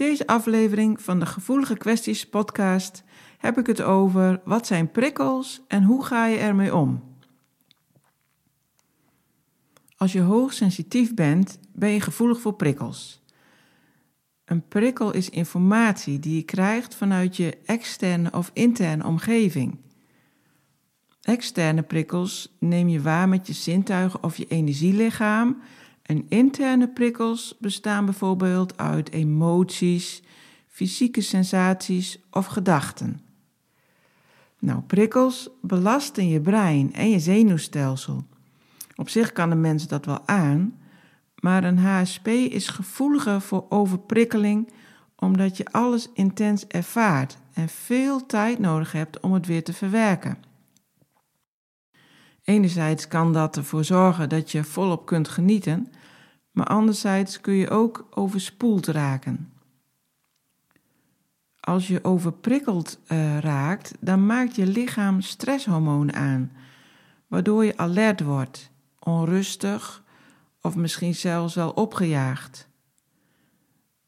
Deze aflevering van de Gevoelige Kwesties podcast heb ik het over wat zijn prikkels en hoe ga je ermee om. Als je hoogsensitief bent, ben je gevoelig voor prikkels. Een prikkel is informatie die je krijgt vanuit je externe of interne omgeving. Externe prikkels neem je waar met je zintuigen of je energielichaam en interne prikkels bestaan bijvoorbeeld uit emoties, fysieke sensaties of gedachten. Nou, prikkels belasten je brein en je zenuwstelsel. Op zich kan de mens dat wel aan, maar een HSP is gevoeliger voor overprikkeling omdat je alles intens ervaart en veel tijd nodig hebt om het weer te verwerken. Enerzijds kan dat ervoor zorgen dat je volop kunt genieten, maar anderzijds kun je ook overspoeld raken. Als je overprikkeld uh, raakt, dan maakt je lichaam stresshormonen aan, waardoor je alert wordt, onrustig of misschien zelfs wel opgejaagd.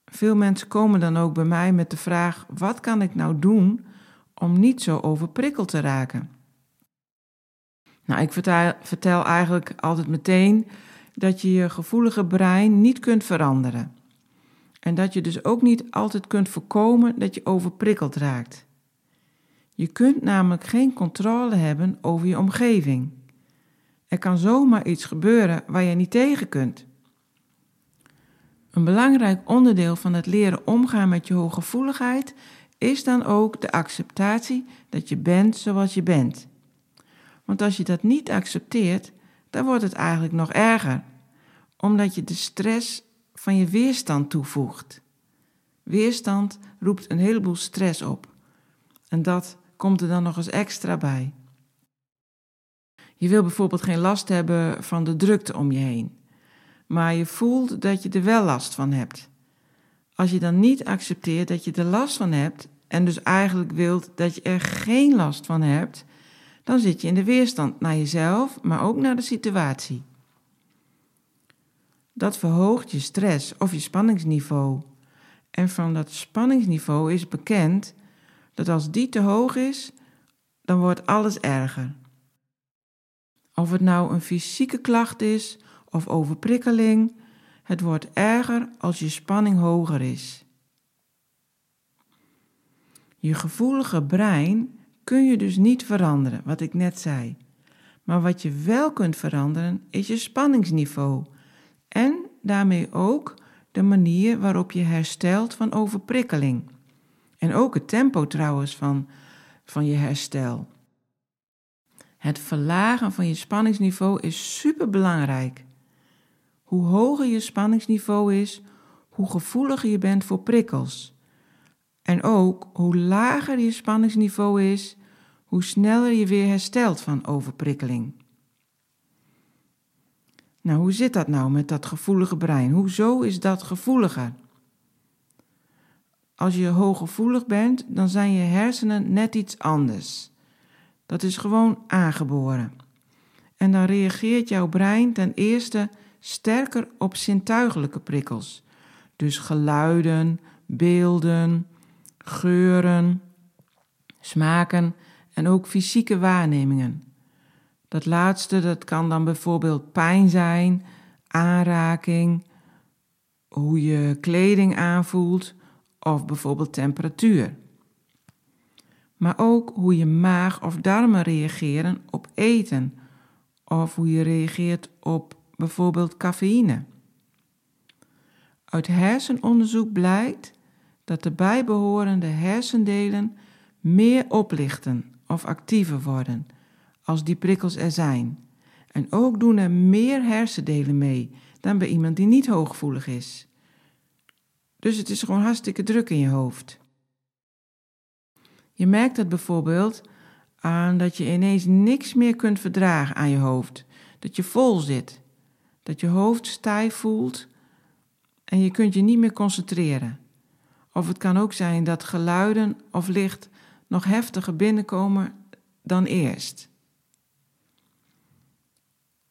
Veel mensen komen dan ook bij mij met de vraag: wat kan ik nou doen om niet zo overprikkeld te raken? Nou, ik vertel eigenlijk altijd meteen dat je je gevoelige brein niet kunt veranderen. En dat je dus ook niet altijd kunt voorkomen dat je overprikkeld raakt. Je kunt namelijk geen controle hebben over je omgeving. Er kan zomaar iets gebeuren waar je niet tegen kunt. Een belangrijk onderdeel van het leren omgaan met je hooggevoeligheid is dan ook de acceptatie dat je bent zoals je bent. Want als je dat niet accepteert, dan wordt het eigenlijk nog erger, omdat je de stress van je weerstand toevoegt. Weerstand roept een heleboel stress op. En dat komt er dan nog eens extra bij. Je wil bijvoorbeeld geen last hebben van de drukte om je heen, maar je voelt dat je er wel last van hebt. Als je dan niet accepteert dat je er last van hebt en dus eigenlijk wilt dat je er geen last van hebt, dan zit je in de weerstand naar jezelf, maar ook naar de situatie. Dat verhoogt je stress of je spanningsniveau. En van dat spanningsniveau is bekend dat als die te hoog is, dan wordt alles erger. Of het nou een fysieke klacht is of overprikkeling, het wordt erger als je spanning hoger is. Je gevoelige brein kun je dus niet veranderen, wat ik net zei. Maar wat je wel kunt veranderen, is je spanningsniveau en daarmee ook de manier waarop je herstelt van overprikkeling. En ook het tempo trouwens van, van je herstel. Het verlagen van je spanningsniveau is superbelangrijk. Hoe hoger je spanningsniveau is, hoe gevoeliger je bent voor prikkels. En ook hoe lager je spanningsniveau is, hoe sneller je weer herstelt van overprikkeling. Nou, hoe zit dat nou met dat gevoelige brein? Hoezo is dat gevoeliger? Als je hooggevoelig bent, dan zijn je hersenen net iets anders. Dat is gewoon aangeboren. En dan reageert jouw brein ten eerste sterker op zintuigelijke prikkels. Dus geluiden, beelden, geuren, smaken en ook fysieke waarnemingen. Dat laatste, dat kan dan bijvoorbeeld pijn zijn, aanraking, hoe je kleding aanvoelt of bijvoorbeeld temperatuur. Maar ook hoe je maag of darmen reageren op eten of hoe je reageert op bijvoorbeeld cafeïne. Uit hersenonderzoek blijkt dat de bijbehorende hersendelen meer oplichten of actiever worden als die prikkels er zijn. En ook doen er meer hersendelen mee dan bij iemand die niet hooggevoelig is. Dus het is gewoon hartstikke druk in je hoofd. Je merkt dat bijvoorbeeld aan dat je ineens niks meer kunt verdragen aan je hoofd. Dat je vol zit. Dat je hoofd stijf voelt en je kunt je niet meer concentreren. Of het kan ook zijn dat geluiden of licht nog heftiger binnenkomen dan eerst.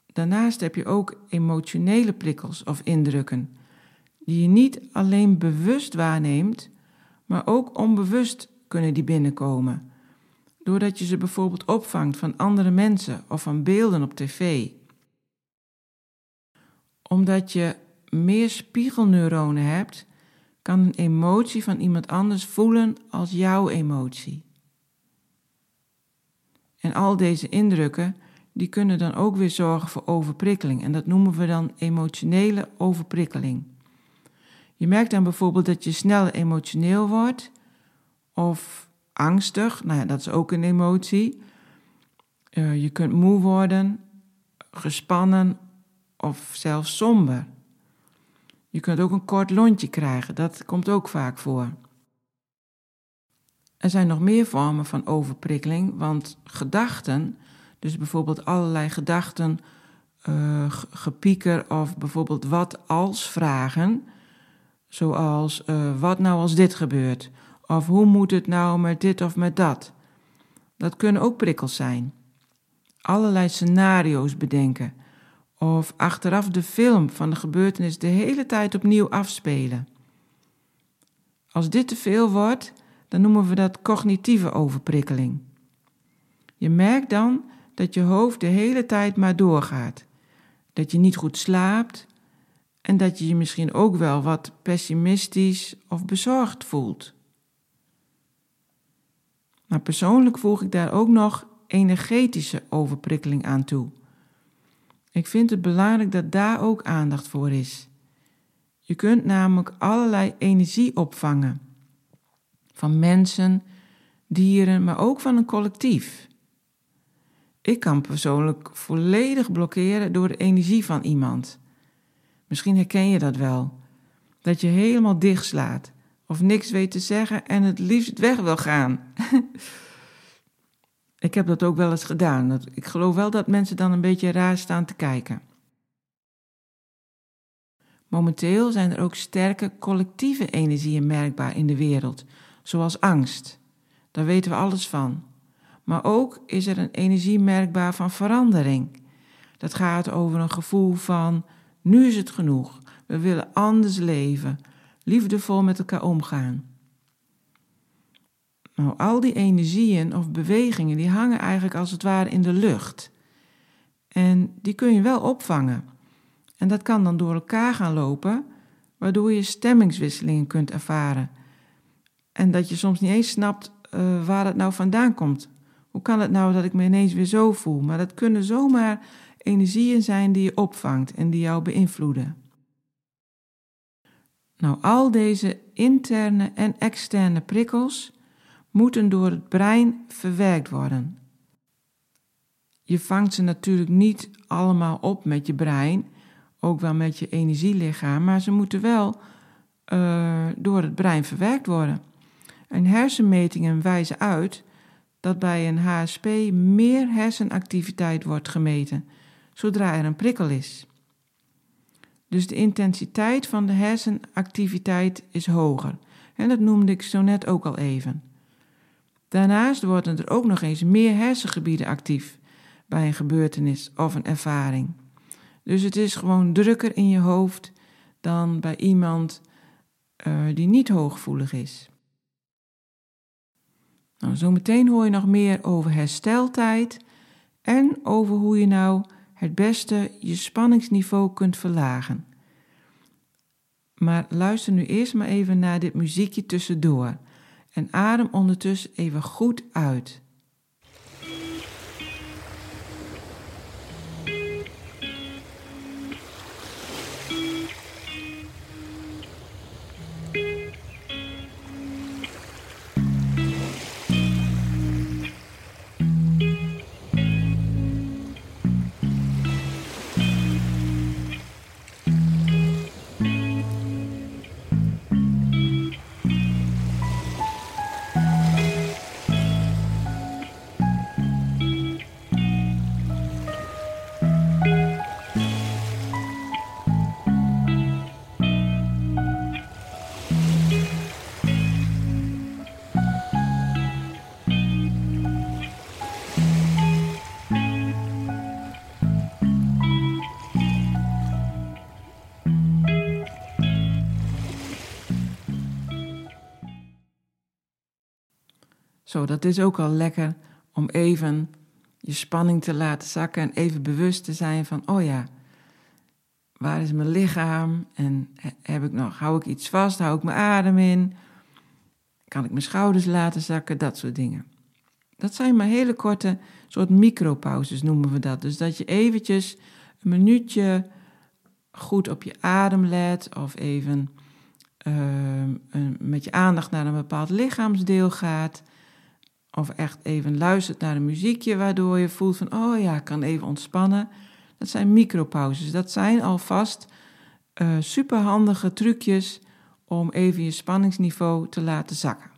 Daarnaast heb je ook emotionele prikkels of indrukken, die je niet alleen bewust waarneemt, maar ook onbewust kunnen die binnenkomen, doordat je ze bijvoorbeeld opvangt van andere mensen of van beelden op tv. Omdat je meer spiegelneuronen hebt, kan een emotie van iemand anders voelen als jouw emotie. En al deze indrukken, die kunnen dan ook weer zorgen voor overprikkeling. En dat noemen we dan emotionele overprikkeling. Je merkt dan bijvoorbeeld dat je snel emotioneel wordt of angstig. Nou ja, dat is ook een emotie. Uh, je kunt moe worden, gespannen of zelfs somber. Je kunt ook een kort lontje krijgen, dat komt ook vaak voor. Er zijn nog meer vormen van overprikkeling, want gedachten, dus bijvoorbeeld allerlei gedachten, uh, gepieker of bijvoorbeeld wat als vragen, zoals uh, wat nou als dit gebeurt, of hoe moet het nou met dit of met dat. Dat kunnen ook prikkels zijn. Allerlei scenario's bedenken of achteraf de film van de gebeurtenis de hele tijd opnieuw afspelen. Als dit te veel wordt, dan noemen we dat cognitieve overprikkeling. Je merkt dan dat je hoofd de hele tijd maar doorgaat, dat je niet goed slaapt en dat je je misschien ook wel wat pessimistisch of bezorgd voelt. Maar persoonlijk voeg ik daar ook nog energetische overprikkeling aan toe. Ik vind het belangrijk dat daar ook aandacht voor is. Je kunt namelijk allerlei energie opvangen. Van mensen, dieren, maar ook van een collectief. Ik kan persoonlijk volledig blokkeren door de energie van iemand. Misschien herken je dat wel. Dat je helemaal dichtslaat of niks weet te zeggen en het liefst weg wil gaan. Ik heb dat ook wel eens gedaan. Ik geloof wel dat mensen dan een beetje raar staan te kijken. Momenteel zijn er ook sterke collectieve energieën merkbaar in de wereld, zoals angst. Daar weten we alles van. Maar ook is er een energie merkbaar van verandering. Dat gaat over een gevoel van: nu is het genoeg, we willen anders leven, liefdevol met elkaar omgaan. Nou, al die energieën of bewegingen, die hangen eigenlijk als het ware in de lucht. En die kun je wel opvangen. En dat kan dan door elkaar gaan lopen, waardoor je stemmingswisselingen kunt ervaren. En dat je soms niet eens snapt uh, waar het nou vandaan komt. Hoe kan het nou dat ik me ineens weer zo voel? Maar dat kunnen zomaar energieën zijn die je opvangt en die jou beïnvloeden. Nou, al deze interne en externe prikkels moeten door het brein verwerkt worden. Je vangt ze natuurlijk niet allemaal op met je brein, ook wel met je energielichaam, maar ze moeten wel uh, door het brein verwerkt worden. En hersenmetingen wijzen uit dat bij een HSP meer hersenactiviteit wordt gemeten zodra er een prikkel is. Dus de intensiteit van de hersenactiviteit is hoger. En dat noemde ik zo net ook al even. Daarnaast worden er ook nog eens meer hersengebieden actief bij een gebeurtenis of een ervaring. Dus het is gewoon drukker in je hoofd dan bij iemand uh, die niet hooggevoelig is. Nou, zometeen hoor je nog meer over hersteltijd en over hoe je nou het beste je spanningsniveau kunt verlagen. Maar luister nu eerst maar even naar dit muziekje tussendoor en adem ondertussen even goed uit. Zo, dat is ook al lekker om even je spanning te laten zakken en even bewust te zijn van, oh ja, waar is mijn lichaam? En heb ik nog, hou ik iets vast? Hou ik mijn adem in? Kan ik mijn schouders laten zakken? Dat soort dingen. Dat zijn maar hele korte soort micropauzes noemen we dat. Dus dat je eventjes een minuutje goed op je adem let of even uh, met je aandacht naar een bepaald lichaamsdeel gaat. Of echt even luistert naar een muziekje waardoor je voelt van, oh ja, ik kan even ontspannen. Dat zijn micropauzes. Dat zijn alvast uh, superhandige trucjes om even je spanningsniveau te laten zakken.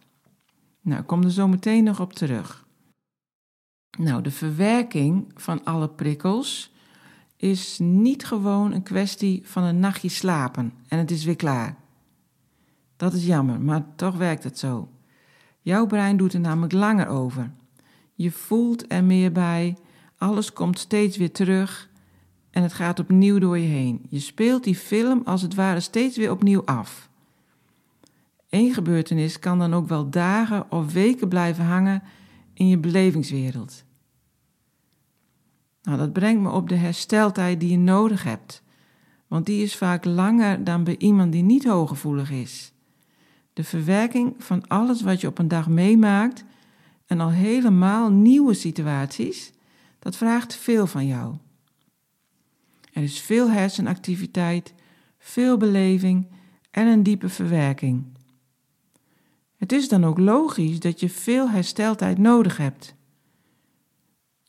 Nou, ik kom er zo meteen nog op terug. Nou, de verwerking van alle prikkels is niet gewoon een kwestie van een nachtje slapen en het is weer klaar. Dat is jammer, maar toch werkt het zo. Jouw brein doet er namelijk langer over. Je voelt er meer bij, alles komt steeds weer terug en het gaat opnieuw door je heen. Je speelt die film als het ware steeds weer opnieuw af. Eén gebeurtenis kan dan ook wel dagen of weken blijven hangen in je belevingswereld. Nou, dat brengt me op de hersteltijd die je nodig hebt, want die is vaak langer dan bij iemand die niet hooggevoelig is. De verwerking van alles wat je op een dag meemaakt en al helemaal nieuwe situaties, dat vraagt veel van jou. Er is veel hersenactiviteit, veel beleving en een diepe verwerking. Het is dan ook logisch dat je veel hersteltijd nodig hebt.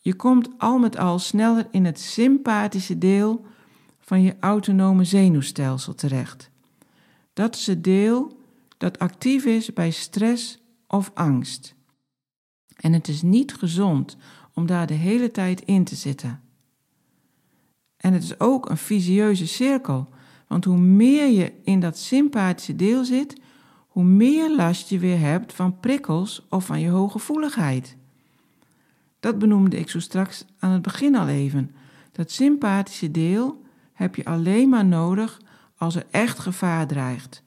Je komt al met al sneller in het sympathische deel van je autonome zenuwstelsel terecht. Dat is het deel dat actief is bij stress of angst. En het is niet gezond om daar de hele tijd in te zitten. En het is ook een visieuze cirkel, want hoe meer je in dat sympathische deel zit, hoe meer last je weer hebt van prikkels of van je hooggevoeligheid. Dat benoemde ik zo straks aan het begin al even. Dat sympathische deel heb je alleen maar nodig als er echt gevaar dreigt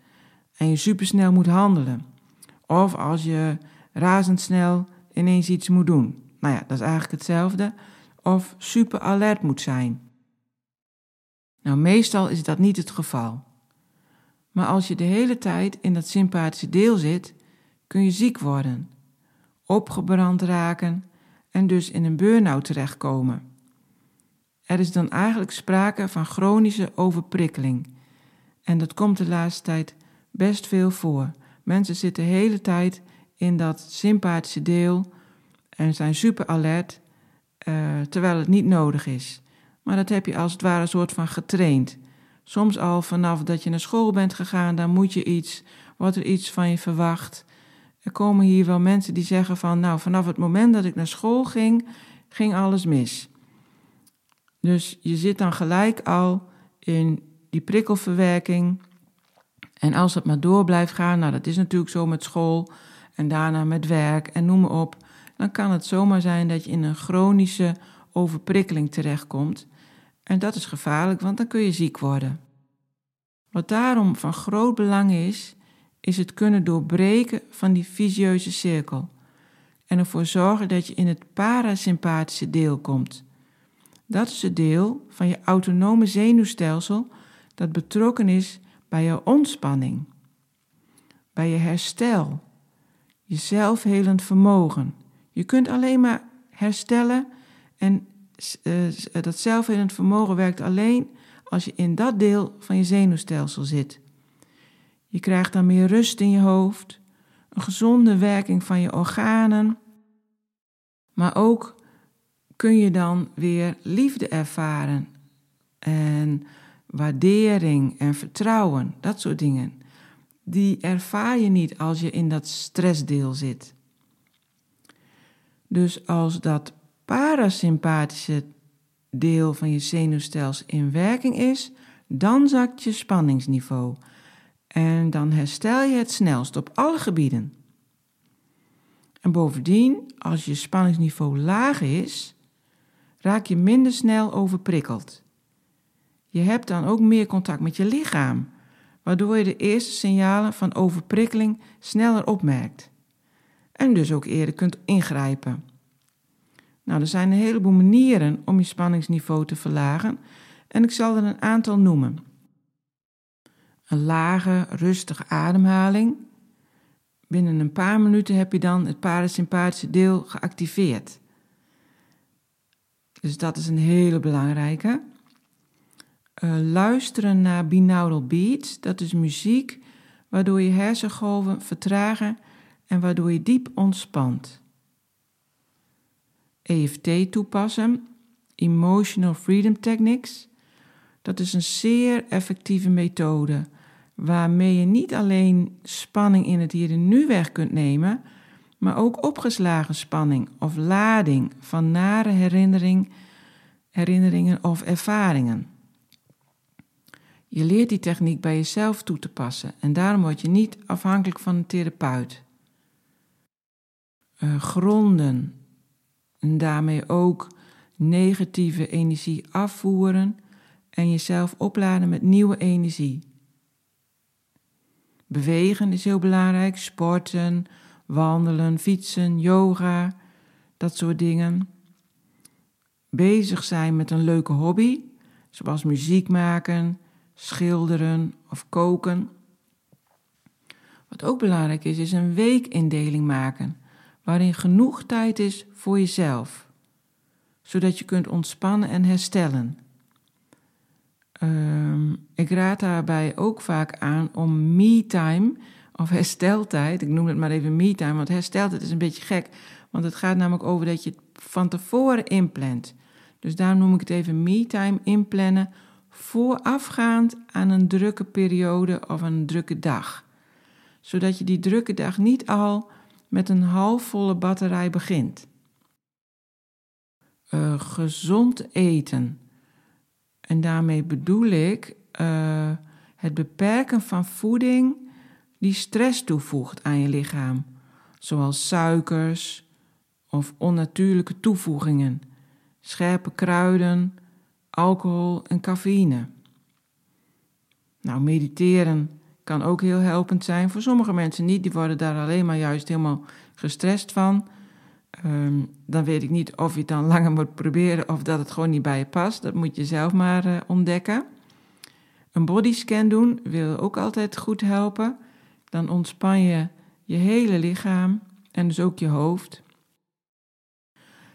en je supersnel moet handelen. Of als je razendsnel ineens iets moet doen. Nou ja, dat is eigenlijk hetzelfde. Of super alert moet zijn. Nou, meestal is dat niet het geval. Maar als je de hele tijd in dat sympathische deel zit, kun je ziek worden, opgebrand raken en dus in een burn-out terechtkomen. Er is dan eigenlijk sprake van chronische overprikkeling. En dat komt de laatste tijd best veel voor. Mensen zitten de hele tijd in dat sympathische deel en zijn super alert, uh, terwijl het niet nodig is. Maar dat heb je als het ware een soort van getraind. Soms al vanaf dat je naar school bent gegaan, dan moet je iets, wordt er iets van je verwacht. Er komen hier wel mensen die zeggen van, nou, vanaf het moment dat ik naar school ging, ging alles mis. Dus je zit dan gelijk al in die prikkelverwerking. En als het maar door blijft gaan, nou, dat is natuurlijk zo met school en daarna met werk en noem maar op, dan kan het zomaar zijn dat je in een chronische overprikkeling terechtkomt. En dat is gevaarlijk, want dan kun je ziek worden. Wat daarom van groot belang is, is het kunnen doorbreken van die visieuze cirkel en ervoor zorgen dat je in het parasympathische deel komt. Dat is het deel van je autonome zenuwstelsel dat betrokken is bij je ontspanning, bij je herstel, je zelfhelend vermogen. Je kunt alleen maar herstellen en uh, dat zelfhelend vermogen werkt alleen als je in dat deel van je zenuwstelsel zit. Je krijgt dan meer rust in je hoofd, een gezonde werking van je organen, maar ook kun je dan weer liefde ervaren en waardering en vertrouwen, dat soort dingen. Die ervaar je niet als je in dat stressdeel zit. Dus als dat parasympathische deel van je zenuwstelsel in werking is, dan zakt je spanningsniveau en dan herstel je het snelst op alle gebieden. En bovendien, als je spanningsniveau laag is, raak je minder snel overprikkeld. Je hebt dan ook meer contact met je lichaam, waardoor je de eerste signalen van overprikkeling sneller opmerkt. en dus ook eerder kunt ingrijpen. Nou, er zijn een heleboel manieren om je spanningsniveau te verlagen en ik zal er een aantal noemen. Een lage, rustige ademhaling. Binnen een paar minuten heb je dan het parasympathische deel geactiveerd. Dus dat is een hele belangrijke. Uh, luisteren naar binaural beats, dat is muziek waardoor je hersengolven vertragen en waardoor je diep ontspant. EFT toepassen, Emotional Freedom Techniques, dat is een zeer effectieve methode waarmee je niet alleen spanning in het hier en nu weg kunt nemen, maar ook opgeslagen spanning of lading van nare herinnering, herinneringen of ervaringen. Je leert die techniek bij jezelf toe te passen en daarom word je niet afhankelijk van een therapeut. Uh, gronden en daarmee ook negatieve energie afvoeren en jezelf opladen met nieuwe energie. Bewegen is heel belangrijk, sporten, wandelen, fietsen, yoga, dat soort dingen. Bezig zijn met een leuke hobby, zoals muziek maken, schilderen of koken. Wat ook belangrijk is, is een weekindeling maken, waarin genoeg tijd is voor jezelf, zodat je kunt ontspannen en herstellen. Um, ik raad daarbij ook vaak aan om me-time of hersteltijd, ik noem het maar even me-time, want hersteltijd is een beetje gek, want het gaat namelijk over dat je het van tevoren inplant. Dus daarom noem ik het even me-time inplannen voorafgaand aan een drukke periode of een drukke dag. Zodat je die drukke dag niet al met een halfvolle batterij begint. Uh, gezond eten. En daarmee bedoel ik uh, het beperken van voeding die stress toevoegt aan je lichaam, zoals suikers of onnatuurlijke toevoegingen, scherpe kruiden, alcohol en cafeïne. Nou, mediteren kan ook heel helpend zijn. Voor sommige mensen niet, die worden daar alleen maar juist helemaal gestrest van. Um, dan weet ik niet of je het dan langer moet proberen of dat het gewoon niet bij je past. Dat moet je zelf maar uh, ontdekken. Een bodyscan doen wil ook altijd goed helpen. Dan ontspan je je hele lichaam en dus ook je hoofd.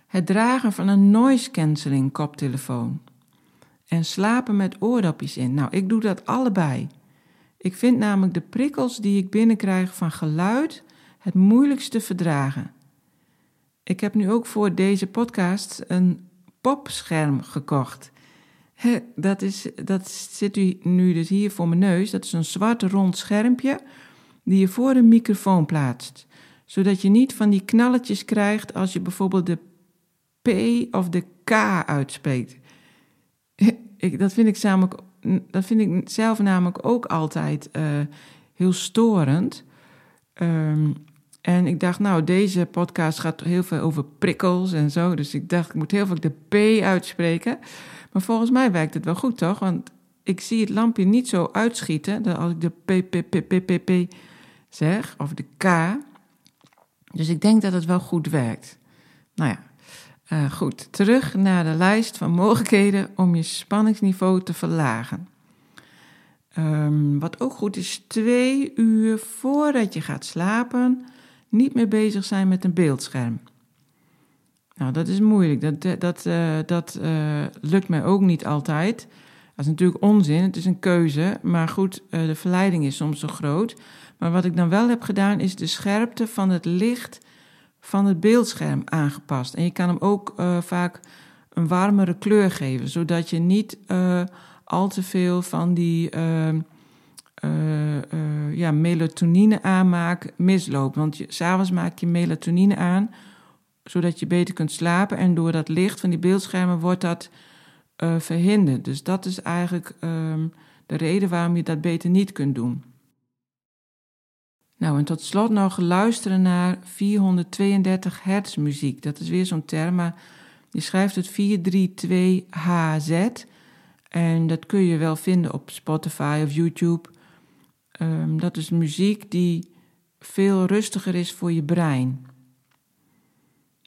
Het dragen van een noise cancelling koptelefoon. En slapen met oordopjes in. Nou, ik doe dat allebei. Ik vind namelijk de prikkels die ik binnenkrijg van geluid het moeilijkste verdragen. Ik heb nu ook voor deze podcast een popscherm gekocht. dat, is, dat zit u nu dus hier voor mijn neus. Dat is een zwart rond schermpje die je voor een microfoon plaatst. Zodat je niet van die knalletjes krijgt als je bijvoorbeeld de P of de K uitspreekt. Ik, dat, vind ik namelijk, dat vind ik zelf namelijk ook altijd uh, heel storend. Um, en ik dacht, nou, deze podcast gaat heel veel over prikkels en zo. Dus ik dacht, ik moet heel veel de P uitspreken. Maar volgens mij werkt het wel goed, toch? Want ik zie het lampje niet zo uitschieten als ik de P, P, P, P, P, P zeg, of de K. Dus ik denk dat het wel goed werkt. Nou ja, uh, goed. Terug naar de lijst van mogelijkheden om je spanningsniveau te verlagen. Um, wat ook goed is, twee uur voordat je gaat slapen niet meer bezig zijn met een beeldscherm. Nou, dat is moeilijk. Dat, dat, dat uh, lukt mij ook niet altijd. Dat is natuurlijk onzin, het is een keuze. Maar goed, de verleiding is soms zo groot. Maar wat ik dan wel heb gedaan, is de scherpte van het licht van het beeldscherm aangepast. En je kan hem ook vaak een warmere kleur geven, zodat je niet al te veel van die uh, uh, ja, melatonine aanmaak misloopt. Want s'avonds maak je melatonine aan, zodat je beter kunt slapen. En door dat licht van die beeldschermen wordt dat verhinderd. Dus dat is eigenlijk um, de reden waarom je dat beter niet kunt doen. Nou, en tot slot nog luisteren naar 432 hertz muziek. Dat is weer zo'n term, maar je schrijft het 432HZ. En dat kun je wel vinden op Spotify of YouTube. Um, dat is muziek die veel rustiger is voor je brein.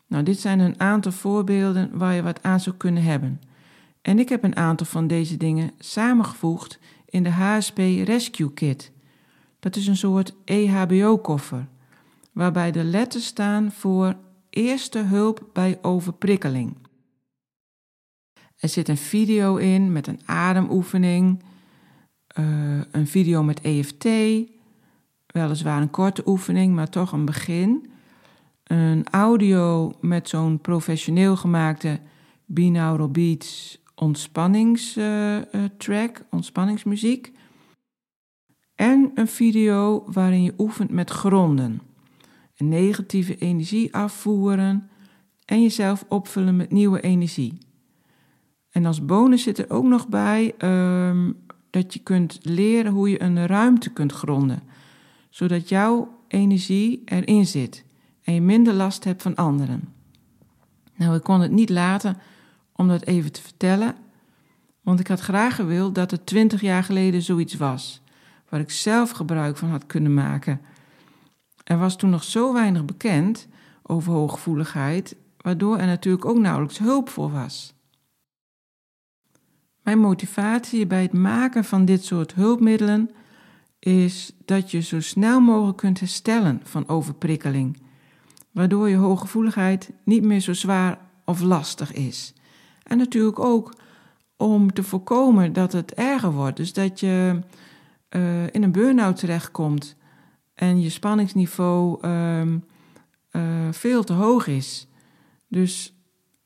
Nou, dit zijn een aantal voorbeelden waar je wat aan zou kunnen hebben. En ik heb een aantal van deze dingen samengevoegd in de HSP Rescue Kit. Dat is een soort EHBO-koffer, waarbij de letters staan voor eerste hulp bij overprikkeling. Er zit een video in met een ademoefening, uh, een video met EFT, weliswaar een korte oefening, maar toch een begin. Een audio met zo'n professioneel gemaakte binaural beats ontspanningstrack, uh, ontspanningsmuziek. En een video waarin je oefent met gronden. Negatieve energie afvoeren en jezelf opvullen met nieuwe energie. En als bonus zit er ook nog bij um, dat je kunt leren hoe je een ruimte kunt gronden, zodat jouw energie erin zit en je minder last hebt van anderen. Nou, ik kon het niet laten om dat even te vertellen, want ik had graag gewild dat het twintig jaar geleden zoiets was, waar ik zelf gebruik van had kunnen maken. Er was toen nog zo weinig bekend over hooggevoeligheid, waardoor er natuurlijk ook nauwelijks hulp voor was. Mijn motivatie bij het maken van dit soort hulpmiddelen is dat je zo snel mogelijk kunt herstellen van overprikkeling, waardoor je hooggevoeligheid niet meer zo zwaar of lastig is. En natuurlijk ook om te voorkomen dat het erger wordt, dus dat je uh, in een burn-out terechtkomt en je spanningsniveau uh, uh, veel te hoog is. Dus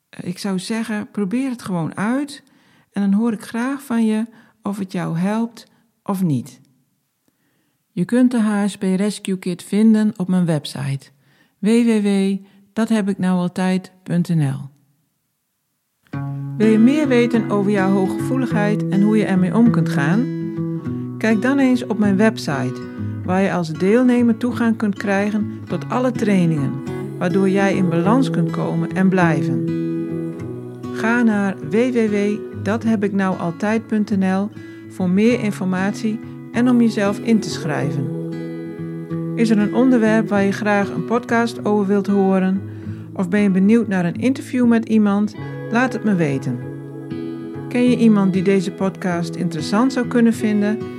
eh, ik zou zeggen, probeer het gewoon uit en dan hoor ik graag van je of het jou helpt of niet. Je kunt de HSP Rescue Kit vinden op mijn website www.dathebiknoualtijd.nl Wil je meer weten over jouw hooggevoeligheid en hoe je ermee om kunt gaan? Kijk dan eens op mijn website, waar je als deelnemer toegang kunt krijgen tot alle trainingen, waardoor jij in balans kunt komen en blijven. Ga naar www dat heb ik nou altijd.nl voor meer informatie en om jezelf in te schrijven. Is er een onderwerp waar je graag een podcast over wilt horen? Of ben je benieuwd naar een interview met iemand? Laat het me weten. Ken je iemand die deze podcast interessant zou kunnen vinden?